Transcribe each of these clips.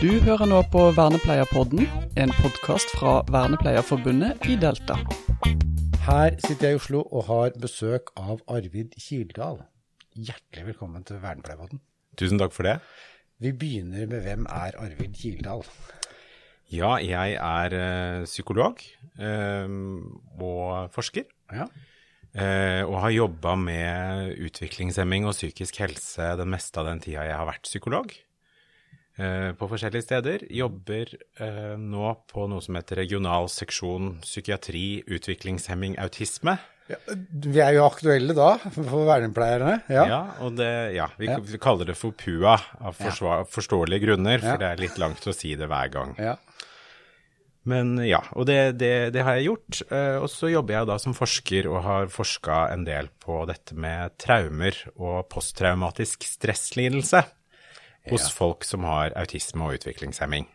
Du hører nå på Vernepleierpodden, en podkast fra Vernepleierforbundet i Delta. Her sitter jeg i Oslo og har besøk av Arvid Kildahl. Hjertelig velkommen til Vernepleierpodden. Tusen takk for det. Vi begynner med hvem er Arvid Kildahl? Ja, jeg er eh, psykolog eh, og forsker. Ja. Eh, og har jobba med utviklingshemming og psykisk helse den meste av den tida jeg har vært psykolog. Eh, på forskjellige steder. Jobber eh, nå på noe som heter regional seksjon psykiatri, utviklingshemming, autisme. Ja, vi er jo aktuelle da, for vernepleierne. Ja. Ja, det, ja, vi, vi kaller det for PUA av forsvar, forståelige grunner, for det er litt langt å si det hver gang. Ja. Men ja, og det, det, det har jeg gjort. Eh, Og så jobber jeg da som forsker og har forska en del på dette med traumer og posttraumatisk stresslidelse hos folk som har autisme og utviklingshemming.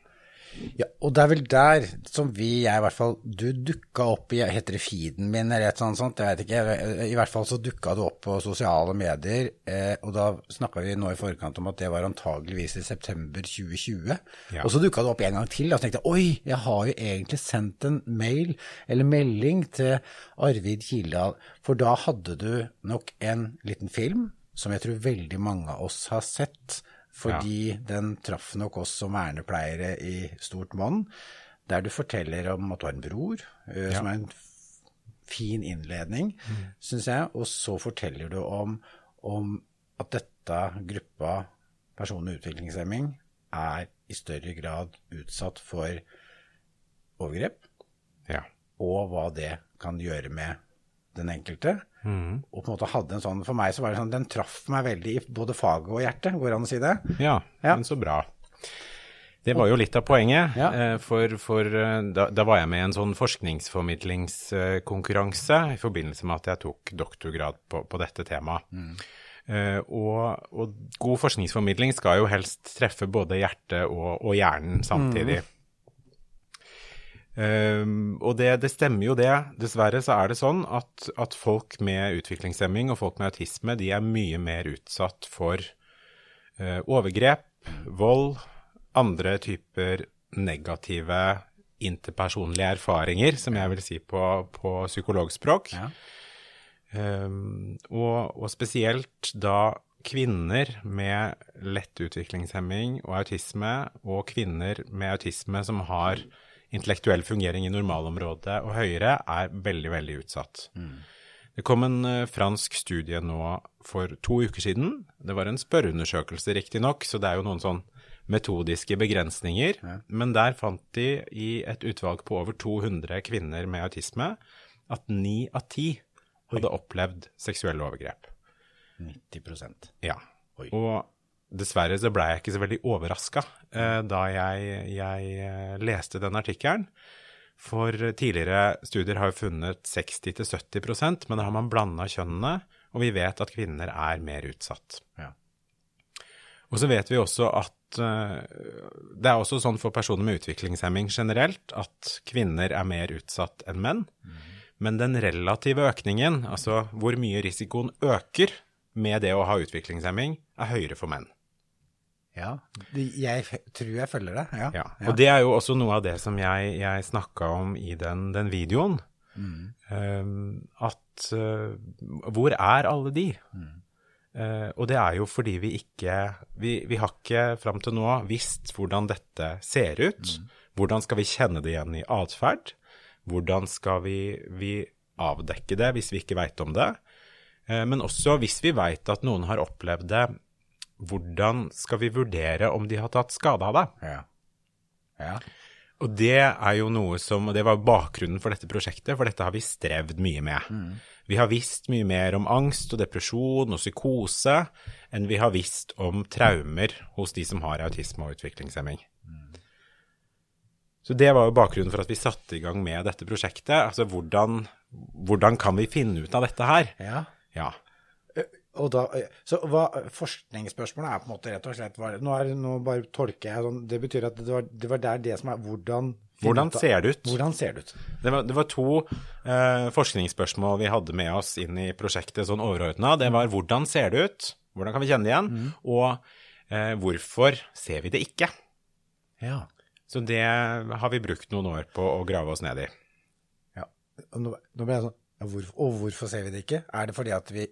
ja, og det er vel der som vi, jeg i hvert fall, du dukka opp i, heter det feeden min eller et sånt sånt, jeg vet ikke, i hvert fall så dukka du opp på sosiale medier, eh, og da snakka vi nå i forkant om at det var antageligvis i september 2020, Ja. og så dukka du opp en gang til, og så tenkte jeg, oi, jeg har jo egentlig sendt en mail eller melding til Arvid Kildahl, for da hadde du nok en liten film, som jeg tror veldig mange av oss har sett, fordi den traff nok oss som vernepleiere i stort monn, der du forteller om at du har en bror, ja. som er en fin innledning, synes jeg, og så forteller du om, om at dette gruppa personer med utviklingshemming er i større grad utsatt for overgrep, Ja. og hva det kan gjøre med den enkelte. Mm. Og på en måte hadde en sånn, For meg så var det sånn, den traff meg veldig i både faget og hjertet, går det an å si det? Ja, Ja. men så bra. Det var jo litt av poenget. Ja. eh, For, for eh, da, da var jeg med i en sånn forskningsformidlingskonkurranse i forbindelse med at jeg tok doktorgrad på, på dette temaet. Eh, og, og god forskningsformidling skal jo helst treffe både hjertet og, og hjernen samtidig. Um, og det, det stemmer jo det. Dessverre så er det sånn at, at folk med utviklingshemming og folk med autisme de er mye mer utsatt for uh, overgrep, vold, andre typer negative interpersonlige erfaringer, som jeg vil si på, på psykologspråk. Ja. Um, og, og spesielt da kvinner med lett utviklingshemming og autisme, og kvinner med autisme som har intellektuell fungering i normalområdet og høyere, er veldig, veldig utsatt. Det kom en eh, fransk studie nå for to uker siden. Det var en spørreundersøkelse, riktignok, så det er jo noen sånn metodiske begrensninger. Men der fant de i et utvalg på over 200 kvinner med autisme at ni av ti hadde opplevd seksuelle overgrep. 90% Ja. Oi. Og dessverre så blei jeg ikke så veldig overraska eh, da jeg, jeg eh, leste den artikkelen. For tidligere studier har jo funnet 60-70% men da har man blanda kjønnene, og vi vet at kvinner er mer utsatt. Ja. Og så vet vi også at uh, det er også sånn for personer med utviklingshemming generelt at kvinner er mer utsatt enn menn. Men den relative økningen, altså hvor mye risikoen øker med det å ha utviklingshemming, er høyere for menn. Ja, jeg tror jeg følger det. Ja. Ja. Og det er jo også noe av det som jeg, jeg snakka om i den, den videoen. Um, at uh, hvor er alle de? Uh, og det er jo fordi vi ikke Vi, vi har ikke fram til nå visst hvordan dette ser ut. Hvordan skal vi kjenne det igjen i atferd? Hvordan skal vi, vi avdekke det hvis vi ikke veit om det? Uh, men også hvis vi veit at noen har opplevd det, hvordan skal vi vurdere om de har tatt skade av deg? Ja. ja. Og det er jo noe som, og det var bakgrunnen for dette prosjektet, for dette har vi strevd mye med. Vi har visst mye mer om angst og depresjon og psykose enn vi har visst om traumer hos de som har autisme og utviklingshemming. Så det var jo bakgrunnen for at vi satte i gang med dette prosjektet. Altså hvordan, hvordan kan vi finne ut av dette her? ja. Ja. Og da, så hva, forskningsspørsmålet er på en måte rett og slett var, nå, er, nå bare tolker jeg sånn, det betyr at det var, det var der det som er hvordan Hvordan ser det ut? Hvordan ser det ut? Det var, det var to eh, forskningsspørsmål vi hadde med oss inn i prosjektet sånn overordna. Det var hvordan ser det ut? Hvordan kan vi kjenne det igjen? Og eh, hvorfor ser vi det ikke? Ja. Så det har vi brukt noen år på å grave oss ned i. ja. Og nå, nå ble jeg sånn ja, hvor, Og hvorfor ser vi det ikke? Er det fordi at vi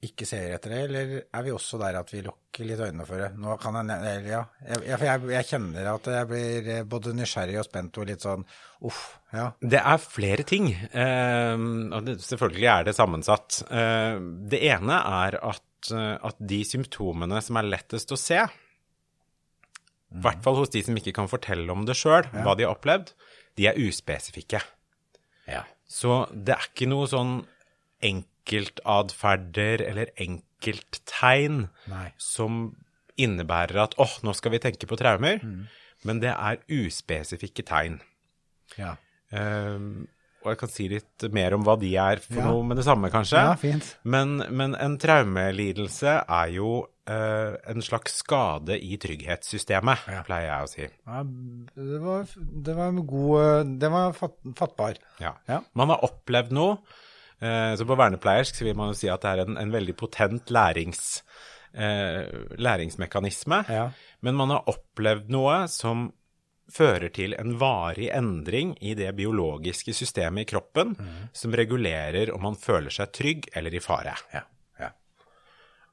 ikke ser etter det, eller er vi også der at vi lukker litt øynene for det? Nå kan jeg, eller ja, jeg, jeg, jeg, kjenner at jeg blir eh, både nysgjerrig og spent og litt sånn uff, ja. Det er flere ting. Eh, og det, selvfølgelig er det sammensatt. Eh, det ene er at, eh, at de symptomene som er lettest å se, i hvert fall hos de som ikke kan fortelle om det sjøl, hva de har opplevd, de er uspesifikke. Ja. Så det er ikke noe sånn enkeltadferder eller enkelttegn som innebærer at åh, nå skal vi tenke på traumer, men det er uspesifikke tegn. Ja. Um, og jeg kan si litt mer om hva de er for Ja. noe med det samme, kanskje. Ja, fint. Men, men en traumelidelse er jo uh, en slags skade i trygghetssystemet, Ja. pleier jeg å si. ja det, var, det var en god Den var fatt, fattbar. Ja. Ja. Man har opplevd noe. Eh, så på vernepleiersk så vil man jo si at det er en, en veldig potent lærings, eh, læringsmekanisme. Ja. Men man har opplevd noe som fører til en varig endring i det biologiske systemet i kroppen som regulerer om man føler seg trygg eller i fare. Ja. ja.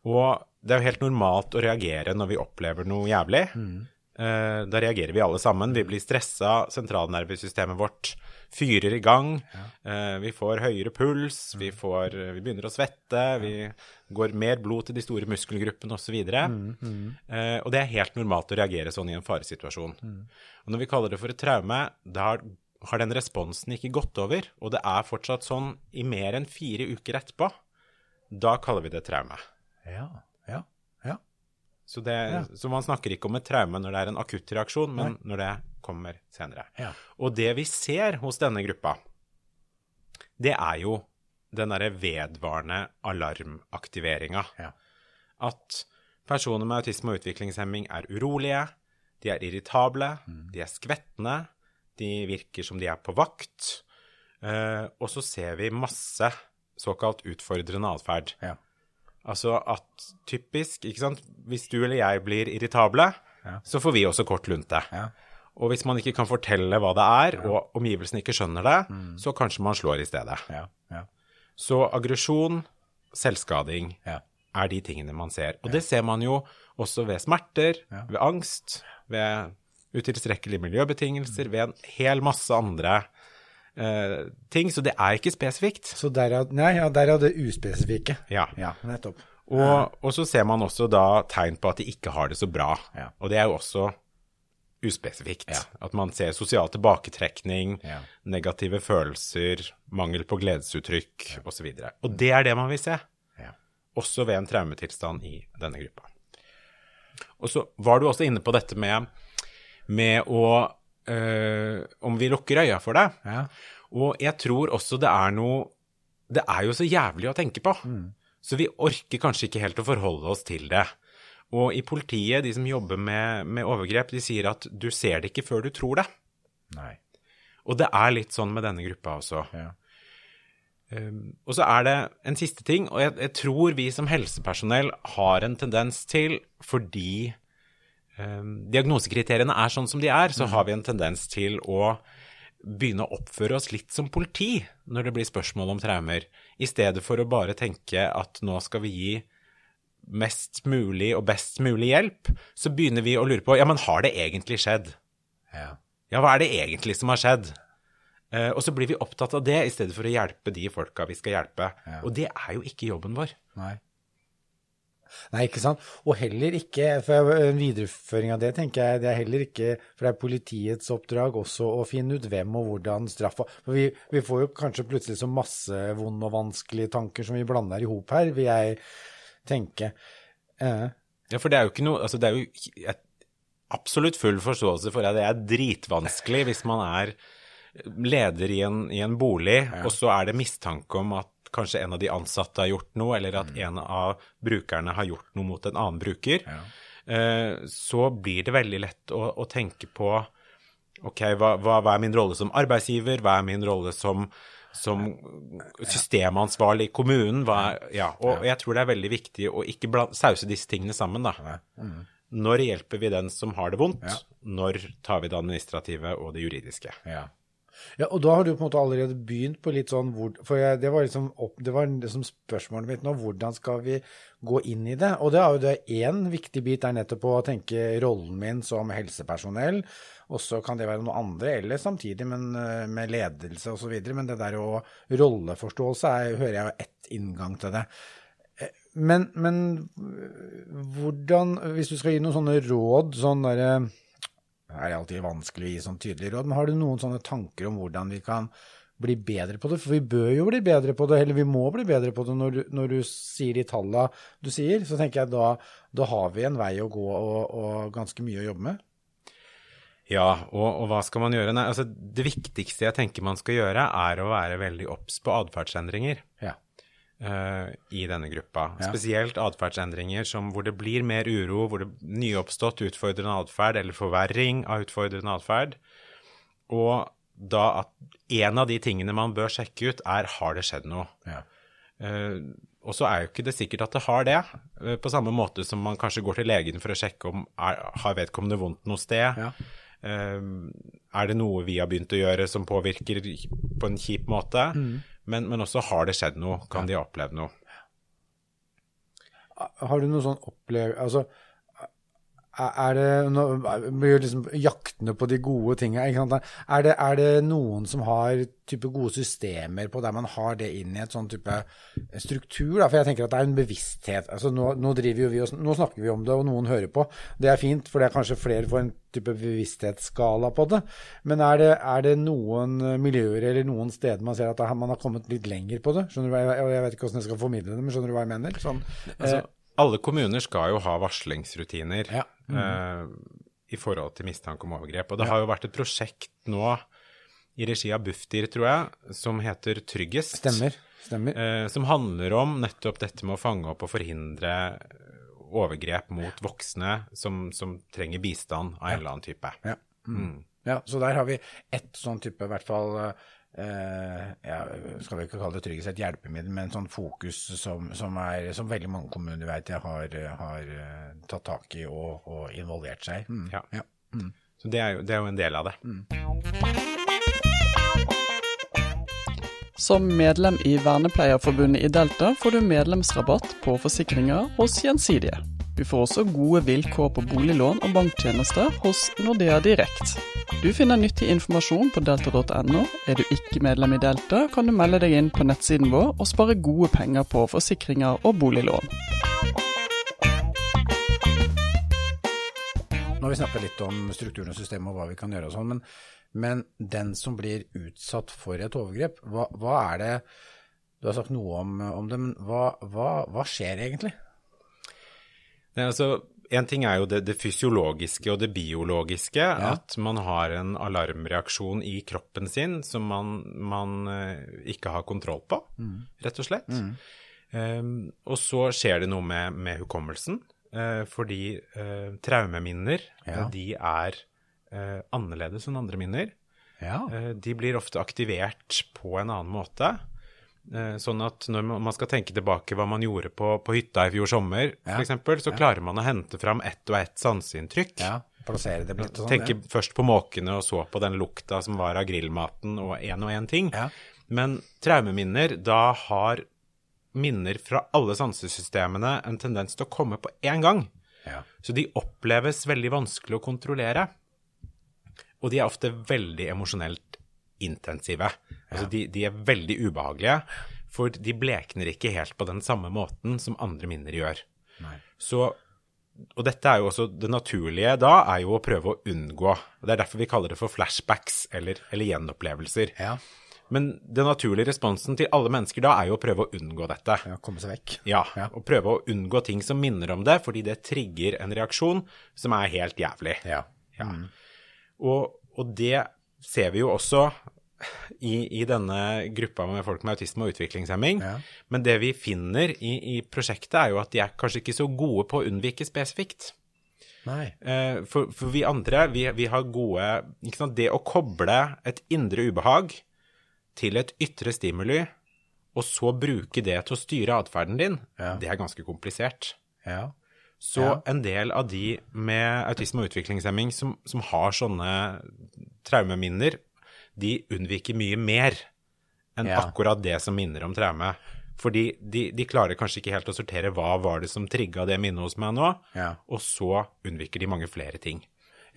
Og det er jo helt normalt å reagere når vi opplever noe jævlig. Eh, da reagerer vi alle sammen. Vi blir stressa, sentralnervesystemet vårt fyrer i gang. Eh, vi får høyere puls, vi, får, vi begynner å svette, vi går mer blod til de store muskelgruppene osv. Eh, og det er helt normalt å reagere sånn i en faresituasjon. Og når vi kaller det for et traume, da har, den responsen ikke gått over, og det er fortsatt sånn i mer enn fire uker etterpå. Da kaller vi det traume. Ja. Så, det, Ja. så man snakker ikke om et traume når det er en akutt reaksjon, men når det kommer senere. Ja. Og det vi ser hos denne gruppa, det er jo den derre vedvarende alarmaktiveringa. Ja. At personer med autisme og utviklingshemming er urolige, de er irritable, de er skvettende, de virker som de er på vakt. Uh, og så ser vi masse såkalt utfordrende atferd. Ja. Altså at typisk, ikke sant, hvis du eller jeg blir irritable, Ja. så får vi også kort lunte. Ja. Og hvis man ikke kan fortelle hva det er, og omgivelsene ikke skjønner det, så kanskje man slår i stedet. Ja. Ja. Så aggresjon, selvskading, Ja. er de tingene man ser. Og det ser man jo også ved smerter, ved angst, ved utilstrekkelige miljøbetingelser, ved en hel masse andre eh, ting. Så det er ikke spesifikt. Så derav, nei, ja, derav det uspesifikke. Ja. Ja, nettopp. Og, og så ser man også da tegn på at de ikke har det så bra. Ja. Og det er jo også uspesifikt. Ja. At man ser sosial tilbaketrekning, Ja. negative følelser, mangel på gledesuttrykk osv. Og, så og det er det man vil se, Ja. også ved en traumetilstand i denne gruppa. Og så var du også inne på dette med, med å øh, Om vi lukker øya for det. Ja. Og jeg tror også det er noe Det er jo så jævlig å tenke på. Så vi orker kanskje ikke helt å forholde oss til det. Og i politiet, de som jobber med, med overgrep, de sier at du ser det ikke før du tror det. Nei. Og det er litt sånn med denne gruppa også. Ja. Um, og så er det en siste ting, og jeg, jeg tror vi som helsepersonell har en tendens til, fordi diagnosekriteriene er sånn som de er, så har vi en tendens til å begynne å oppføre oss litt som politi når det blir spørsmål om traumer, i stedet for å bare tenke at nå skal vi gi mest mulig og best mulig hjelp, så begynner vi å lure på ja, men har det egentlig skjedd? Ja. Ja, hva er det egentlig som har skjedd? Uh, og så blir vi opptatt av det i stedet for å hjelpe de folka vi skal hjelpe. Ja. Og det er jo ikke jobben vår. Nei. Nei, ikke sant. Og heller ikke, for en videreføring av det, tenker jeg, det er heller ikke For det er politiets oppdrag også å finne ut hvem og hvordan straffa For vi, vi får jo kanskje plutselig så masse vonde og vanskelige tanker som vi blander i hop her, vil jeg tenke. Eh, Ja, for det er jo ikke noe Altså, det er jo jeg, absolutt full forståelse for at det er dritvanskelig hvis man er leder i en, i en bolig, og så er det mistanke om at kanskje en av de ansatte har gjort noe, eller at en av brukerne har gjort noe mot en annen bruker. Eh, så blir det veldig lett å, å tenke på ok, hva, hva, hva er min rolle som arbeidsgiver, hva er min rolle som, som systemansvarlig i kommunen. Hva, ja, og jeg tror det er veldig viktig å ikke bland, sause disse tingene sammen, da. Når hjelper vi den som har det vondt? Ja. Når tar vi det administrative og det juridiske? Ja. Ja, og da har du på en måte allerede begynt på litt sånn hvor, For jeg, det var liksom opp, det var liksom spørsmålet mitt nå, hvordan skal vi gå inn i det? Og det er jo det én viktig bit er nettopp å tenke rollen min som helsepersonell. Og så kan det være noe andre, eller samtidig men, eh, med ledelse osv. Men det der å rolleforståelse er, hører jeg jo ett inngang til det. Eh, Men, men hvordan, hvis du skal gi noen sånne råd, sånn derre Det er alltid vanskelig å gi sånn tydelige råd, men har du noen sånne tanker om hvordan vi kan bli bedre på det? For vi bør jo bli bedre på det, eller vi må bli bedre på det når du, når du sier de tallene du sier. Så tenker jeg da, da har vi en vei å gå og, og ganske mye å jobbe med. Ja, og, og hva skal man gjøre? Nei, altså, det viktigste jeg tenker man skal gjøre, er å være veldig obs på atferdsendringer Ja. Eh, i denne gruppa. Ja. Spesielt atferdsendringer hvor det blir mer uro, hvor det nyoppstått utfordrende atferd eller forverring av utfordrende atferd. Og da at en av de tingene man bør sjekke ut, er har det skjedd noe. Ja. Uh, og så er jo ikke det sikkert at det har det, uh, på samme måte som man kanskje går til legen for å sjekke om er, har vedkommende vondt noe sted. Ja. Uh, er det noe vi har begynt å gjøre som påvirker på en kjip måte? Men, men også har det skjedd noe? Kan de ha opplevd noe? Har du noe sånn opplevelse Altså, er det nå blir liksom jaktende på de gode sant? Er det, er det noen som har type gode systemer på der man har det inn i et sånn type struktur? Da? For jeg tenker at det er en bevissthet. Altså, nå, nå, driver jo vi og, nå snakker vi om det, og noen hører på. Det er fint, for det er kanskje flere får en type bevissthetsskala på det. Men er det, er det noen miljøer eller noen steder man ser at man har kommet litt lenger på det? Skjønner du hva jeg, jeg vet ikke hvordan jeg skal formidle det, men skjønner du hva jeg mener? Sånn, Altså, alle kommuner skal jo ha varslingsrutiner Ja. Eh, i forhold til mistanke om overgrep. Og det har jo vært et prosjekt nå i regi av Bufdir, tror jeg, som heter Tryggest. Stemmer. Stemmer. Eh, som handler om nettopp dette med å fange opp og forhindre overgrep mot voksne som, som trenger bistand av en eller annen type. Ja. Mm. ja, så der har vi ett sånn type, i hvert fall eh, ja, Skal vi ikke kalle det trygghet, et hjelpemiddel, men sånn fokus som, som, er, som veldig mange kommuner vet jeg har, har eh, tatt tak i og, og involvert seg i. Mm. Ja. Ja. Så det er, jo, det er jo en del av det. Som medlem i Vernepleierforbundet i Delta får du medlemsrabatt på forsikringer hos Gjensidige. Du får også gode vilkår på boliglån og banktjenester hos Nordea Direkt. Du finner nyttig informasjon på delta.no. Er du ikke medlem i Delta, kan du melde deg inn på nettsiden vår og spare gode penger på forsikringer og boliglån. Nå har vi snakka litt om strukturen og systemet og hva vi kan gjøre og sånn, men, men den som blir utsatt for et overgrep, hva, hva er det Du har sagt noe om, om det, men hva, hva, hva skjer egentlig? Nei, altså, en ting er jo det, det fysiologiske og det biologiske, at man har en alarmreaksjon i kroppen sin som man, man eh, ikke har kontroll på, rett og slett. Um, og så skjer det noe med, med hukommelsen, uh, fordi uh, traumeminner, Ja. de er annerledes enn andre minner. Ja. De blir ofte aktivert på en annen måte. Eh, Sånn at når man skal tenke tilbake hva man gjorde på, på hytta i fjor sommer, Ja. eksempel, så klarer man å hente fram ett og ett sanseinntrykk. ja. Plassere det litt sånn. Tenke først på måkene og så på den lukta som var av grillmaten og én og én ting. Ja. Men traumeminner, da har minner fra alle sansesystemene en tendens til å komme på én gang. Ja. Så de oppleves veldig vanskelig å kontrollere. Og de er ofte veldig emosjonelt intensive. Altså de, de er veldig ubehagelige, for de blekner ikke helt på den samme måten som andre minner gjør. Nei. Så, og dette er jo også det naturlige da, er jo å prøve å unngå. Det er derfor vi kaller det for flashbacks eller, eller gjenopplevelser. Ja. Men den naturlige responsen til alle mennesker da er jo å prøve å unngå dette. ja. Komme seg vekk. Ja, Ja. og prøve å unngå ting som minner om det, fordi det trigger en reaksjon som er helt jævlig. Ja. Ja. Og, og det ser vi jo også i, i denne gruppa med folk med autisme og utviklingshemming. Ja. Men det vi finner i, i prosjektet, er jo at de er kanskje ikke så gode på å unnvike spesifikt. Nei. Eh, For, for vi andre, vi, vi har gode ikke sant? Det å koble et indre ubehag til et ytre stimuli, og så bruke det til å styre atferden din, Ja. det er ganske komplisert. Ja. Så Ja. en del av de med autisme og utviklingshemming som, som har sånne traumeminner, de unnviker mye mer enn Ja. akkurat det som minner om traume. Fordi de, de klarer kanskje ikke helt å sortere hva var det som trigga det minnet hos meg nå, Ja. og så unnviker de mange flere ting.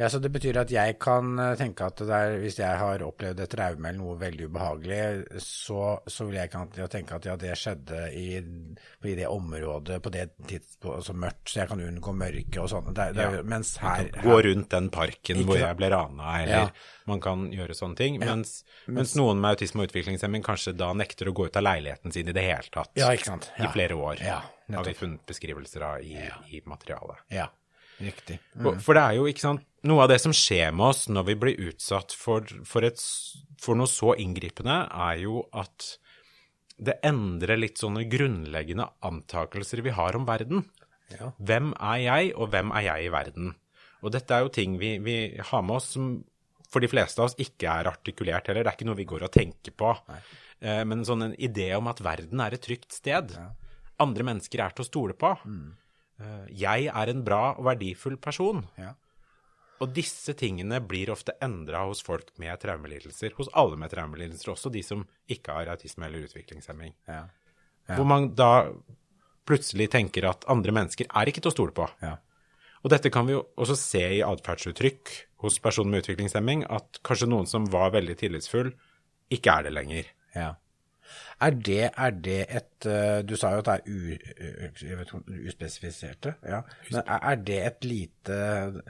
Ja, så det betyr at jeg kan eh, tenke at det er, hvis jeg har opplevd et traume eller noe veldig ubehagelig, så, så vil jeg kan tenke at ja, det skjedde i, i det området på det tidspunktet, altså mørkt, så jeg kan unngå mørke og sånne. Det, er- det, er- Ja. Mens her, Gå rundt den parken Ikke hvor jeg ble rana, eller Ja. man kan gjøre sånne ting. Mens, mens noen med autisme og utviklingshemming kanskje da nekter å gå ut av leiligheten sin i det hele tatt. Ja, ikke sant. I flere år Ja, har vi funnet beskrivelser av i, i materialet. Ja, riktig. For- For det er jo, ikke sant, noe av det som skjer med oss når vi blir utsatt for, for, et, for noe så inngripende, er jo at det endrer litt sånne grunnleggende antakelser vi har om verden. Ja. Hvem er jeg, og hvem er jeg i verden? Og dette er jo ting vi, vi har med oss som for de fleste av oss ikke er artikulert heller. Det er ikke noe vi går og tenker på. Eh, men sånn en idé om at verden er et trygt sted. Andre mennesker er til å stole på. Eh, jeg er en bra og verdifull person. Ja. Og disse tingene blir ofte endra hos folk med traumelidelser. Hos alle med traumelidelser, også de som ikke har autisme eller utviklingshemming. Ja. Hvor man da plutselig tenker at andre mennesker er ikke til å stole på. Ja. Og dette kan vi jo også se i atferdsuttrykk hos personer med utviklingshemming, at kanskje noen som var veldig tillitsfull, ikke er det lenger. Ja. Er det, er det et eh, Du sa jo at det er u, vet, uspesifiserte. Ja. Men er, det et lite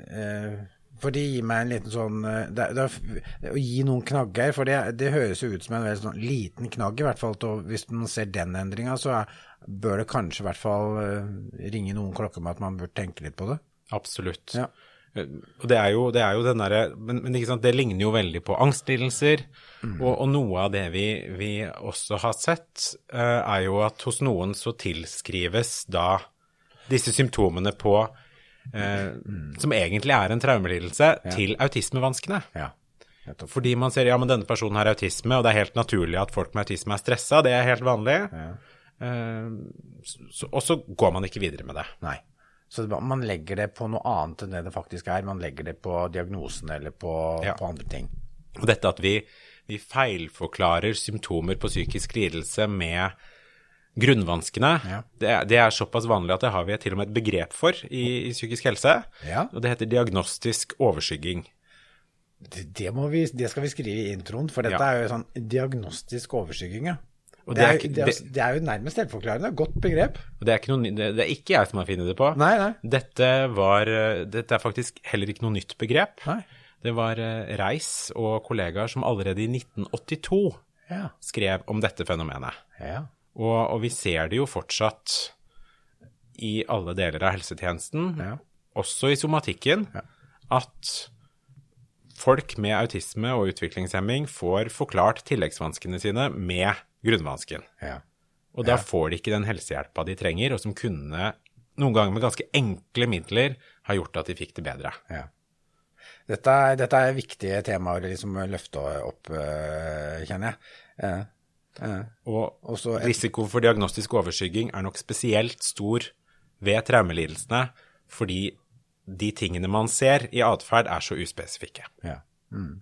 eh, For det gir meg en liten sånn eh, det, det, Å gi noen knagger, for det, det høres jo ut som en veldig sånn liten knagg, i hvert fall. til hvis man ser den endringa, så er, bør det kanskje i hvert fall ringe noen klokker med at man burde tenke litt på det. Absolutt. Ja. Og det er jo, det er jo den derre men, men det ligner jo veldig på angstlidelser. Og, og noe av det vi, vi også har sett, uh, er jo at hos noen så tilskrives da disse symptomene på eh, Som egentlig er en traumelidelse, til autismevanskene. Ja. Fordi man ser ja, men denne personen har autisme, og det er helt naturlig at folk med autisme er stressa, det er helt vanlig. Eh, så, og så går man ikke videre med det. Nei. Så man legger det på noe annet enn det det faktisk er. Man legger det på diagnosen eller på, Ja. på andre ting. Og dette at vi, vi feilforklarer symptomer på psykisk lidelse med grunnvanskene, Ja. det, det er såpass vanlig at det har vi til og med et begrep for i, i psykisk helse. Ja. Og det heter diagnostisk overskygging. Det, det, vi, det skal vi skrive i introen, for dette er jo sånn diagnostisk overskygging. Ja. Det, er det, er, det- er jo nærmest selvforklarende. Godt begrep. Det er, noe, det, er ikke jeg som har funnet det på. Nei, nei. Dette, var, eh, dette er faktisk heller ikke noe nytt begrep. Nei. Det var eh, Reis og kollegaer som allerede i 1982 Ja. skrev om dette fenomenet. ja. Og, og vi ser det jo fortsatt i alle deler av helsetjenesten, Ja. også i somatikken, at folk med autisme og utviklingshemming får forklart tilleggsvanskene sine med grunnvansken. ja. Og da får de ikke den helsehjelpa de trenger, og som kunne, noen ganger med ganske enkle midler, ha gjort at de fikk det bedre. ja. Dette, dette er viktige temaer å liksom løfte opp, øh, kjenner jeg. Eh, eh. Og Også risiko for diagnostisk overskygging er nok spesielt stor ved traumelidelsene, fordi de tingene man ser i atferd, er så uspesifikke. Ja. Mm.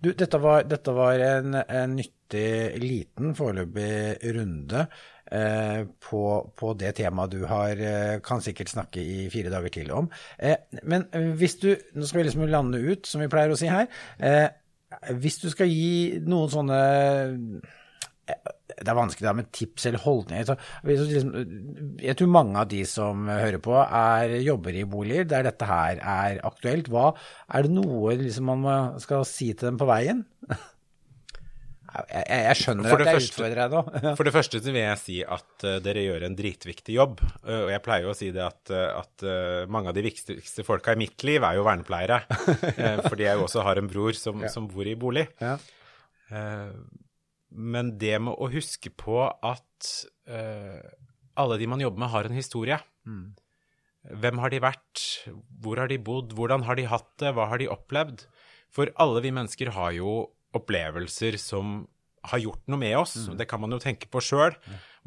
Du, dette var, dette var en, en nyttig, liten foreløpig runde eh, på, på det temaet du har, eh, kan sikkert snakke i fire dager til om. Eh, men hvis du, nå skal vi liksom lande ut, som vi pleier å si her, eh, hvis du skal gi noen sånne det er vanskelig da med tips eller holdninger. Liksom, jeg tror mange av de som hører på, er, jobber i boliger der dette her er aktuelt. Hva, er det noe liksom, man skal si til dem på veien? Jeg, jeg, skjønner at jeg første- utfordrer deg nå. For det første så vil jeg si at eh, dere gjør en dritviktig jobb. Eh, og jeg pleier jo å si det at, eh, at mange av de viktigste folka i mitt liv er jo vernepleiere. Fordi jeg jo også har en bror som, som bor i bolig. Ja. Men det med å huske på at uh, alle de man jobber med, har en historie. Hvem har de vært? Hvor har de bodd? Hvordan har de hatt det? Hva har de opplevd? For alle vi mennesker har jo opplevelser som har gjort noe med oss. Det kan man jo tenke på sjøl.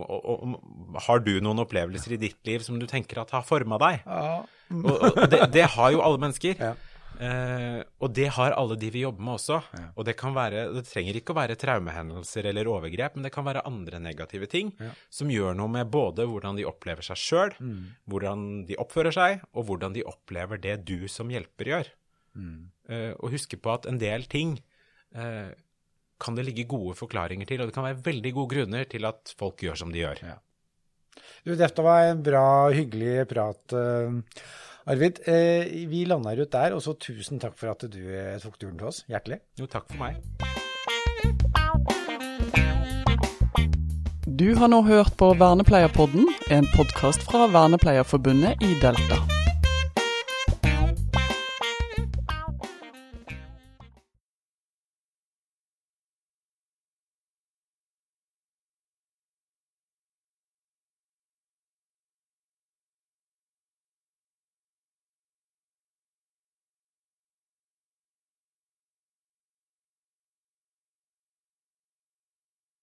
Har du noen opplevelser i ditt liv som du tenker at har forma deg? Ja. Og, og det, det har jo alle mennesker. Ja. Eh, og det har alle de vi jobber med også. Og det kan være, det trenger ikke å være traumehendelser eller overgrep, men det kan være andre negative ting som gjør noe med både hvordan de opplever seg sjøl, hvordan de oppfører seg, og hvordan de opplever det du som hjelper gjør. Eh, og huske på at en del ting eh, kan det ligge gode forklaringer til, og det kan være veldig gode grunner til at folk gjør som de gjør. Ja. Du, dette var en bra, hyggelig prat, eh, Arvid. Eh, vi lander ut der, og så tusen takk for at du eh, tok turen til oss. Hjertelig. Jo, takk for meg. Du har nå hørt på Vernepleierpodden, en podkast fra Vernepleierforbundet i Delta.